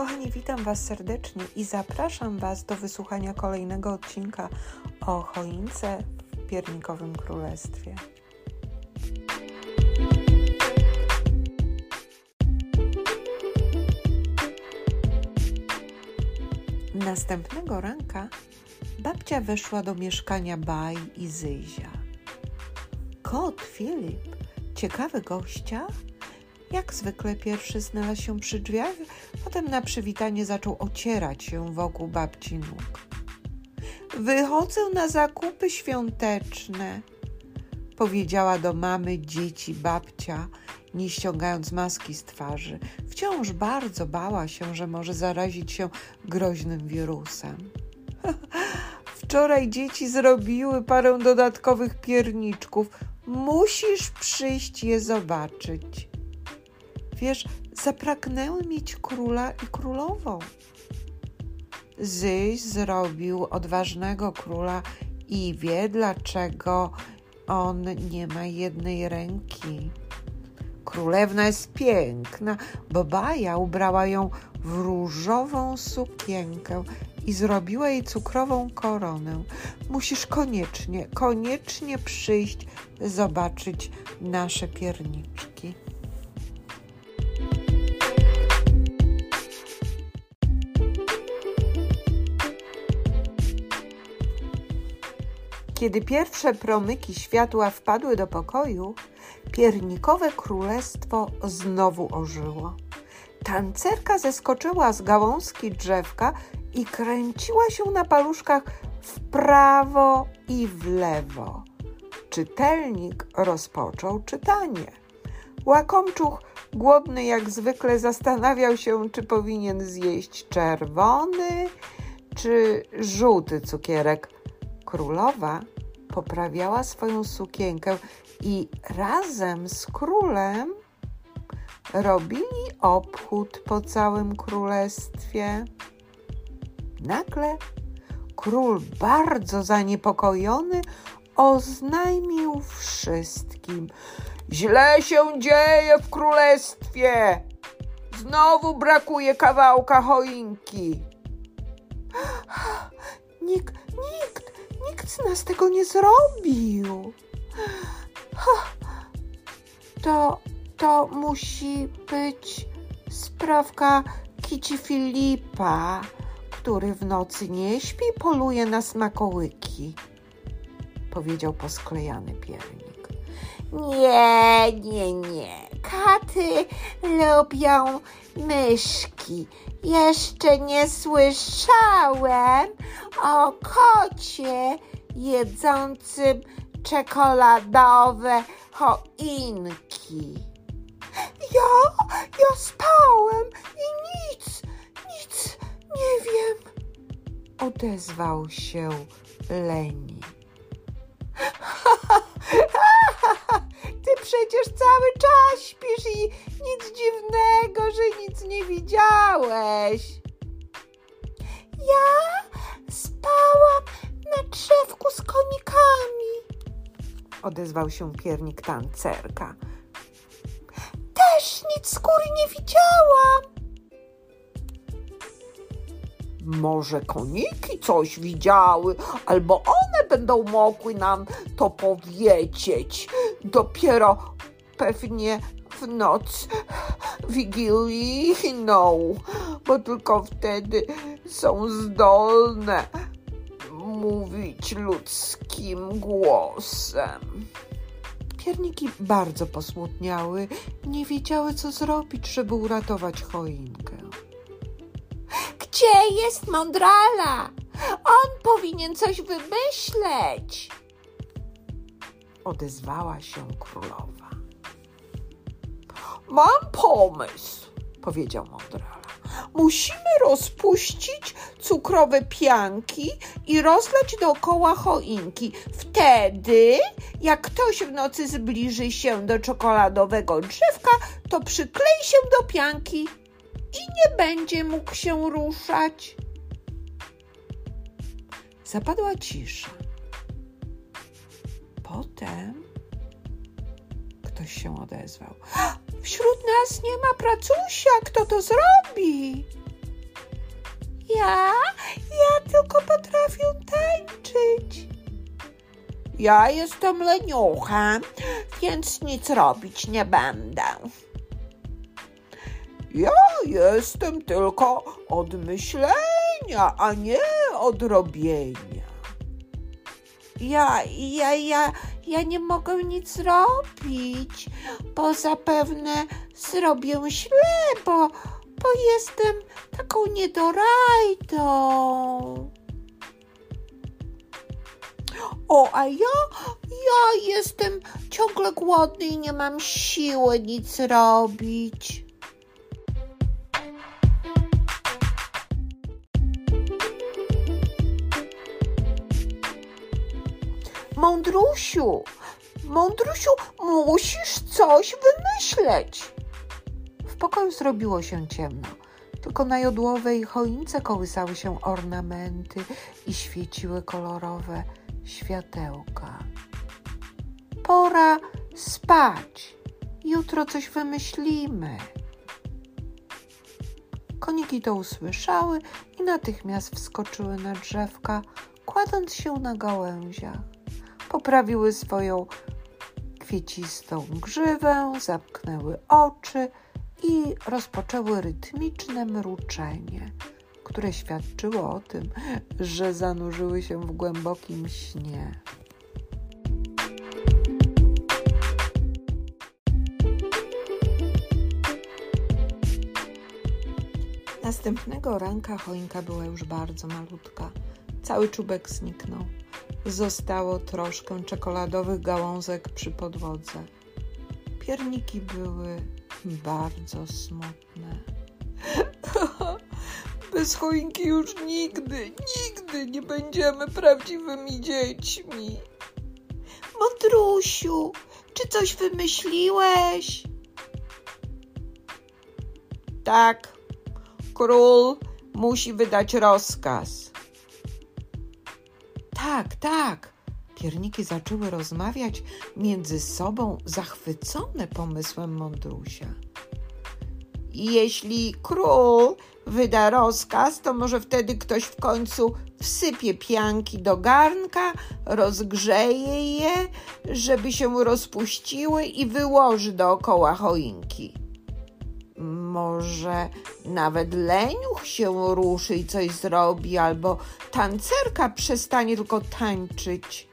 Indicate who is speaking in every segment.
Speaker 1: Kochani, witam Was serdecznie i zapraszam Was do wysłuchania kolejnego odcinka o choince w piernikowym królestwie. Następnego ranka babcia weszła do mieszkania Baj i Zyzia. Kot Filip, ciekawy gościa, jak zwykle pierwszy znalazł się przy drzwiach, potem na przywitanie zaczął ocierać się wokół babci nóg. Wychodzę na zakupy świąteczne, powiedziała do mamy dzieci babcia, nie ściągając maski z twarzy. Wciąż bardzo bała się, że może zarazić się groźnym wirusem. Wczoraj dzieci zrobiły parę dodatkowych pierniczków. Musisz przyjść je zobaczyć. Wiesz, zapragnęły mieć króla i królową. Zyś zrobił odważnego króla i wie, dlaczego on nie ma jednej ręki. Królewna jest piękna, bo Baja ubrała ją w różową sukienkę i zrobiła jej cukrową koronę. Musisz koniecznie, koniecznie przyjść zobaczyć nasze pierniczki. Kiedy pierwsze promyki światła wpadły do pokoju, piernikowe królestwo znowu ożyło. Tancerka zeskoczyła z gałązki drzewka i kręciła się na paluszkach w prawo i w lewo. Czytelnik rozpoczął czytanie. Łakomczuch, głodny jak zwykle, zastanawiał się, czy powinien zjeść czerwony czy żółty cukierek. Królowa poprawiała swoją sukienkę i razem z królem robili obchód po całym królestwie. Nagle król, bardzo zaniepokojony, oznajmił wszystkim: Źle się dzieje w królestwie! Znowu brakuje kawałka choinki. Nikt, nikt, nikt z nas tego nie zrobił. To, to musi być sprawka Kici Filipa, który w nocy nie śpi, poluje na smakołyki, powiedział posklejany piernik.
Speaker 2: Nie, nie, nie. Katy lubią myszki. Jeszcze nie słyszałem o kocie jedzącym czekoladowe choinki.
Speaker 1: Ja, ja spałem i nic, nic nie wiem, odezwał się Leni. Ty przecież cały czas śpisz i nic dziwnego, że nic nie widziałeś.
Speaker 2: Ja spałam na drzewku z konikami,
Speaker 1: odezwał się piernik tancerka.
Speaker 2: Też nic z góry nie widziałam.
Speaker 3: Może koniki coś widziały, albo one będą mogły nam to powiedzieć. Dopiero pewnie w noc wigilijną, bo tylko wtedy są zdolne mówić ludzkim głosem.
Speaker 1: Pierniki bardzo posmutniały, nie wiedziały, co zrobić, żeby uratować choinkę.
Speaker 2: Gdzie jest mądrala? On powinien coś wymyśleć.
Speaker 1: Odezwała się królowa.
Speaker 3: Mam pomysł, powiedział mądrala. Musimy rozpuścić cukrowe pianki i rozlać dookoła choinki. Wtedy, jak ktoś w nocy zbliży się do czekoladowego drzewka, to przyklei się do pianki i nie będzie mógł się ruszać.
Speaker 1: Zapadła cisza. Potem ktoś się odezwał.
Speaker 3: Wśród nas nie ma pracusia, kto to zrobi? Ja, ja tylko potrafię tańczyć. Ja jestem leniuchem, więc nic robić nie będę. Ja jestem tylko od myślenia, a nie od robienia. Ja, ja, ja, ja nie mogę nic robić, bo zapewne zrobię źle, bo, bo jestem taką niedorajdą. O, a ja, ja jestem ciągle głodny i nie mam siły nic robić. Mądrusiu, Mądrusiu, musisz coś wymyśleć. W pokoju zrobiło się ciemno. Tylko na jodłowej choince kołysały się ornamenty i świeciły kolorowe światełka. Pora spać. Jutro coś wymyślimy. Koniki to usłyszały i natychmiast wskoczyły na drzewka, kładąc się na gałęziach. Poprawiły swoją kwiecistą grzywę, zamknęły oczy i rozpoczęły rytmiczne mruczenie, które świadczyło o tym, że zanurzyły się w głębokim śnie. Następnego ranka choinka była już bardzo malutka. Cały czubek zniknął. Zostało troszkę czekoladowych gałązek przy podłodze. Pierniki były bardzo smutne. Bez choinki już nigdy, nigdy nie będziemy prawdziwymi dziećmi. Mądrusiu, czy coś wymyśliłeś? Tak, król musi wydać rozkaz. Tak, tak. Pierniki zaczęły rozmawiać między sobą, zachwycone pomysłem mądrusia. Jeśli król wyda rozkaz, to może wtedy ktoś w końcu wsypie pianki do garnka, rozgrzeje je, żeby się rozpuściły i wyłoży dookoła choinki. Może nawet leniuch się ruszy i coś zrobi, albo tancerka przestanie tylko tańczyć.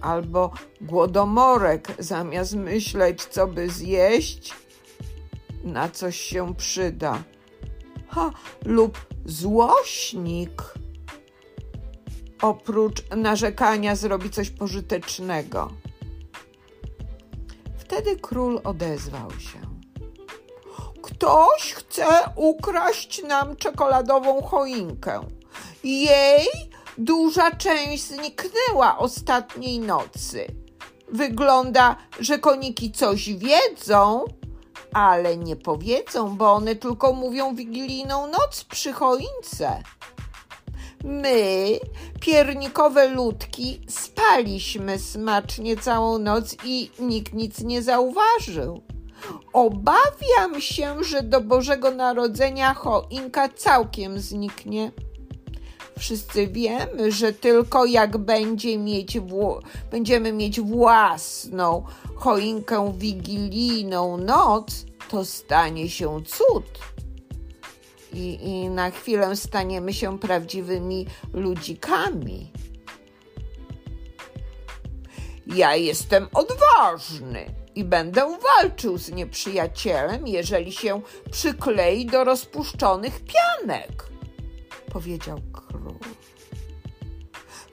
Speaker 3: Albo głodomorek zamiast myśleć, co by zjeść, na coś się przyda. Ha, lub złośnik oprócz narzekania zrobi coś pożytecznego. Wtedy król odezwał się. Ktoś chce ukraść nam czekoladową choinkę. Jej duża część zniknęła ostatniej nocy. Wygląda, że koniki coś wiedzą, ale nie powiedzą, bo one tylko mówią wigilijną noc przy choince. My, piernikowe ludki, spaliśmy smacznie całą noc i nikt nic nie zauważył. Obawiam się, że do Bożego Narodzenia choinka całkiem zniknie. Wszyscy wiemy, że tylko jak będzie mieć będziemy mieć własną choinkę wigilijną noc, to stanie się cud. I, I na chwilę staniemy się prawdziwymi ludzikami. Ja jestem odważny i będę walczył z nieprzyjacielem, jeżeli się przyklei do rozpuszczonych pianek, powiedział król.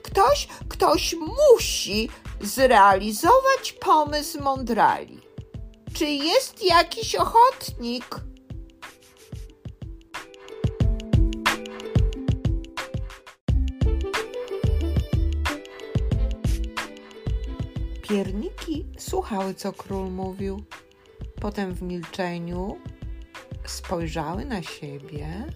Speaker 3: Ktoś, ktoś musi zrealizować pomysł mądrali. Czy jest jakiś ochotnik? Pierniki słuchały, co król mówił. Potem w milczeniu spojrzały na siebie,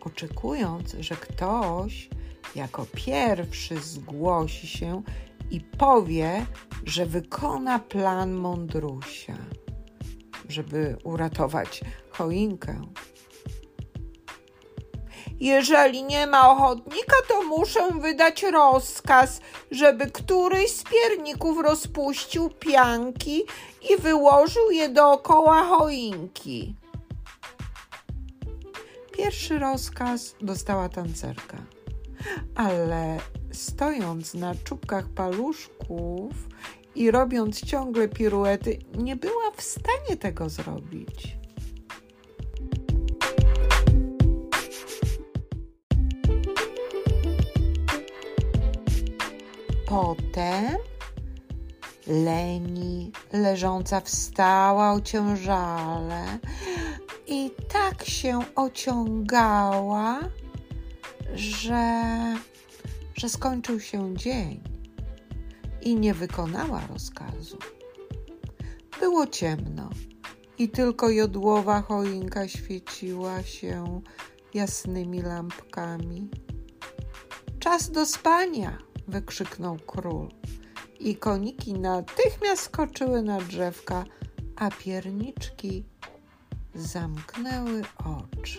Speaker 3: oczekując, że ktoś jako pierwszy zgłosi się i powie, że wykona plan mądrusia, żeby uratować choinkę. Jeżeli nie ma ochotnika, to muszę wydać rozkaz, żeby któryś z pierników rozpuścił pianki i wyłożył je dookoła choinki. Pierwszy rozkaz dostała tancerka, ale stojąc na czubkach paluszków i robiąc ciągle piruety, nie była w stanie tego zrobić. Potem Leni leżąca wstała ociążale i tak się ociągała, że, że skończył się dzień i nie wykonała rozkazu. Było ciemno i tylko jodłowa choinka świeciła się jasnymi lampkami. Czas do spania! Wykrzyknął król. I koniki natychmiast skoczyły na drzewka, a pierniczki zamknęły oczy.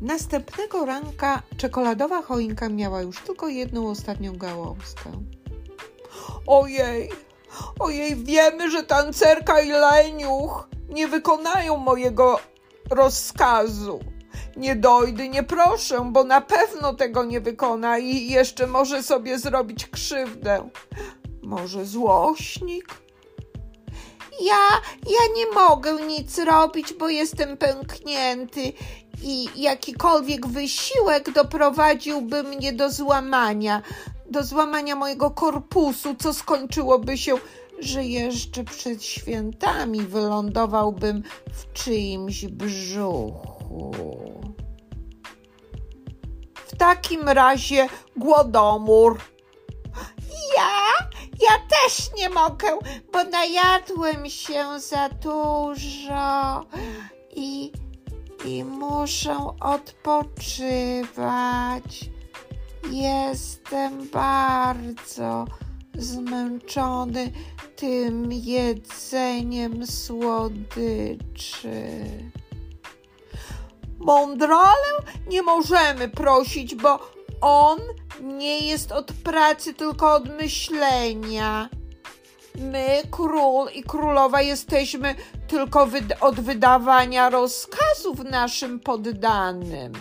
Speaker 3: Następnego ranka czekoladowa choinka miała już tylko jedną ostatnią gałązkę. Ojej, ojej, wiemy, że tancerka i leniuch nie wykonają mojego rozkazu. Nie dojdę, nie proszę, bo na pewno tego nie wykona i jeszcze może sobie zrobić krzywdę. Może złośnik?
Speaker 2: Ja, ja nie mogę nic robić, bo jestem pęknięty i jakikolwiek wysiłek doprowadziłby mnie do złamania, do złamania mojego korpusu, co skończyłoby się, że jeszcze przed świętami wylądowałbym w czyimś brzuchu.
Speaker 3: W takim razie głodomór.
Speaker 2: Ja? Ja też nie mogę, bo najadłem się za dużo i, i muszę odpoczywać. Jestem bardzo zmęczony tym jedzeniem słodyczy.
Speaker 3: Mądralę nie możemy prosić, bo on nie jest od pracy, tylko od myślenia. My, król i królowa, jesteśmy tylko od wydawania rozkazów naszym poddanym.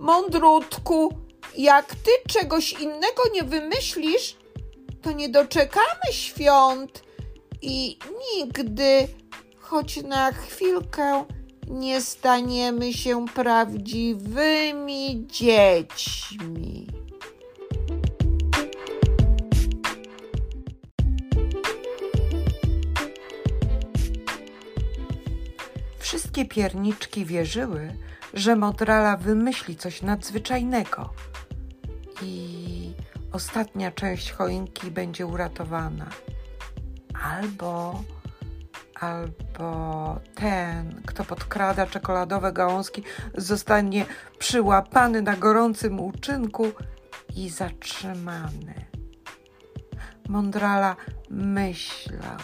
Speaker 3: Mądrutku, jak ty czegoś innego nie wymyślisz, to nie doczekamy świąt i nigdy, choć na chwilkę, nie staniemy się prawdziwymi dziećmi. Wszystkie pierniczki wierzyły, że Modrala wymyśli coś nadzwyczajnego ostatnia część choinki będzie uratowana. Albo, albo ten, kto podkrada czekoladowe gałązki, zostanie przyłapany na gorącym uczynku i zatrzymany. Mądrala myślał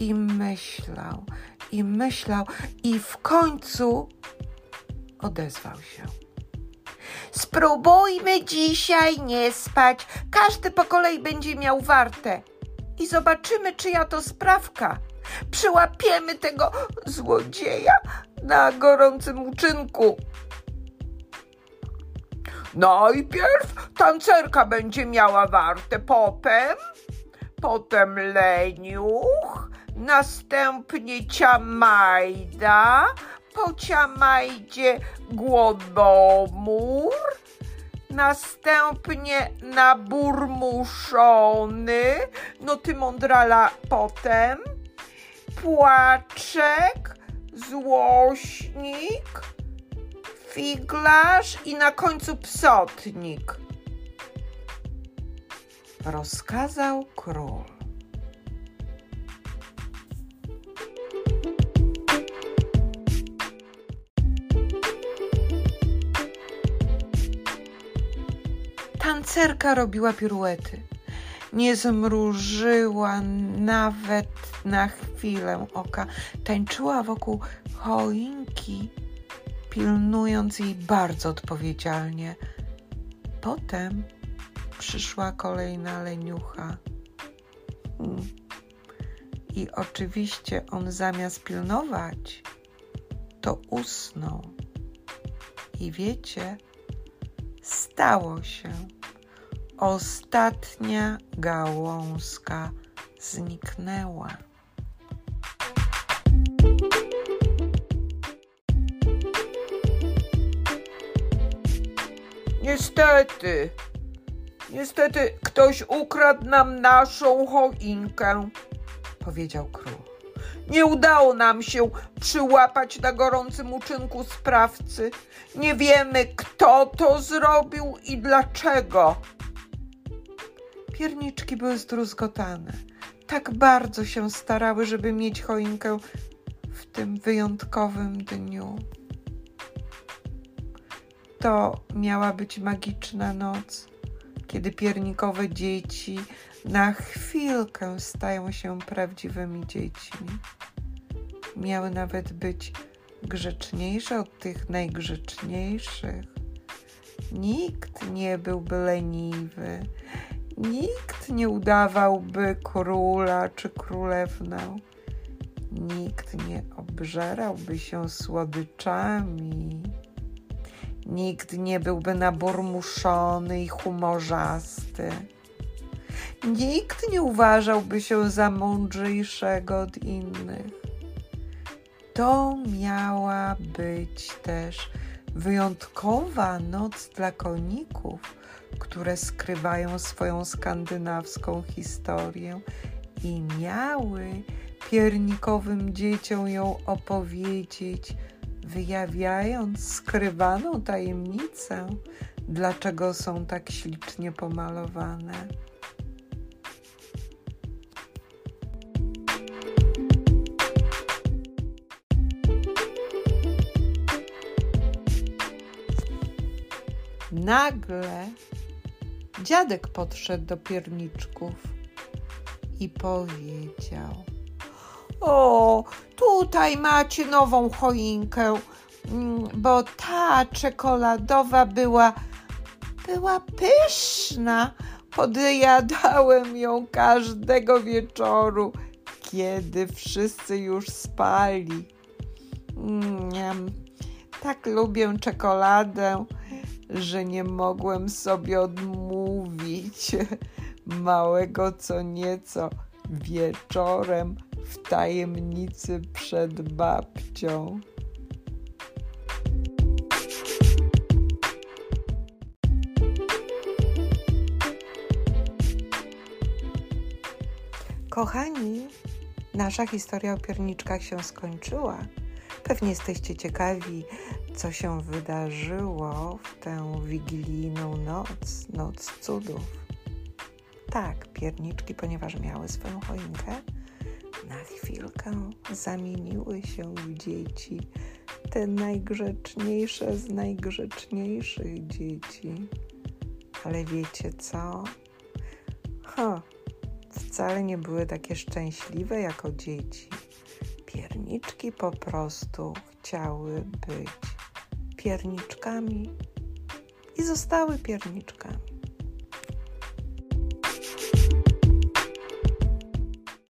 Speaker 3: i myślał i myślał i w końcu odezwał się.
Speaker 2: Spróbujmy dzisiaj nie spać. Każdy po kolei będzie miał wartę.
Speaker 3: I zobaczymy, czyja to sprawka. Przyłapiemy tego złodzieja na gorącym uczynku. Najpierw tancerka będzie miała wartę, potem, potem leniuch, następnie ciamajda, po ciamajdzie głodomór, następnie naburmuszony, no ty mądrala potem, płaczek, złośnik, figlarz i na końcu psotnik. Rozkazał król. Tancerka robiła piruety.
Speaker 1: nie zmrużyła nawet na chwilę oka. Tańczyła wokół choinki, pilnując jej bardzo odpowiedzialnie. Potem przyszła kolejna leniucha. I oczywiście on zamiast pilnować, to usnął. I wiecie, stało się. Ostatnia gałązka zniknęła.
Speaker 3: Niestety, niestety ktoś ukradł nam naszą choinkę, powiedział król. Nie udało nam się przyłapać na gorącym uczynku sprawcy. Nie wiemy, kto to zrobił i dlaczego.
Speaker 1: Pierniczki były zdruzgotane. Tak bardzo się starały, żeby mieć choinkę w tym wyjątkowym dniu. To miała być magiczna noc, kiedy piernikowe dzieci na chwilkę stają się prawdziwymi dziećmi. Miały nawet być grzeczniejsze od tych najgrzeczniejszych. Nikt nie byłby leniwy, nikt nie udawałby króla czy królewnę, nikt nie obżerałby się słodyczami. Nikt nie byłby naburmuszony i humorzasty. Nikt nie uważałby się za mądrzejszego od innych. To miała być też wyjątkowa noc dla koników, które skrywają swoją skandynawską historię i miały piernikowym dzieciom ją opowiedzieć wyjawiając skrywaną tajemnicę, dlaczego są tak ślicznie pomalowane. Nagle dziadek podszedł do pierniczków i powiedział:
Speaker 3: O, tutaj macie nową choinkę, mm, bo ta czekoladowa była, była pyszna. Podjadałem ją każdego wieczoru, kiedy wszyscy już spali. Mm, tak lubię czekoladę, że nie mogłem sobie odmówić małego co nieco wieczorem w tajemnicy przed babcią. Kochani, nasza historia o pierniczkach się skończyła. Pewnie jesteście ciekawi, co się wydarzyło w tę wigilijną noc, noc cudów. Tak, pierniczki, ponieważ miały swoją choinkę, na chwilkę zamieniły się w dzieci, te najgrzeczniejsze z najgrzeczniejszych dzieci. Ale wiecie co? Ha, wcale nie były takie szczęśliwe jako dzieci. Pierniczki po prostu chciały być pierniczkami i zostały pierniczkami.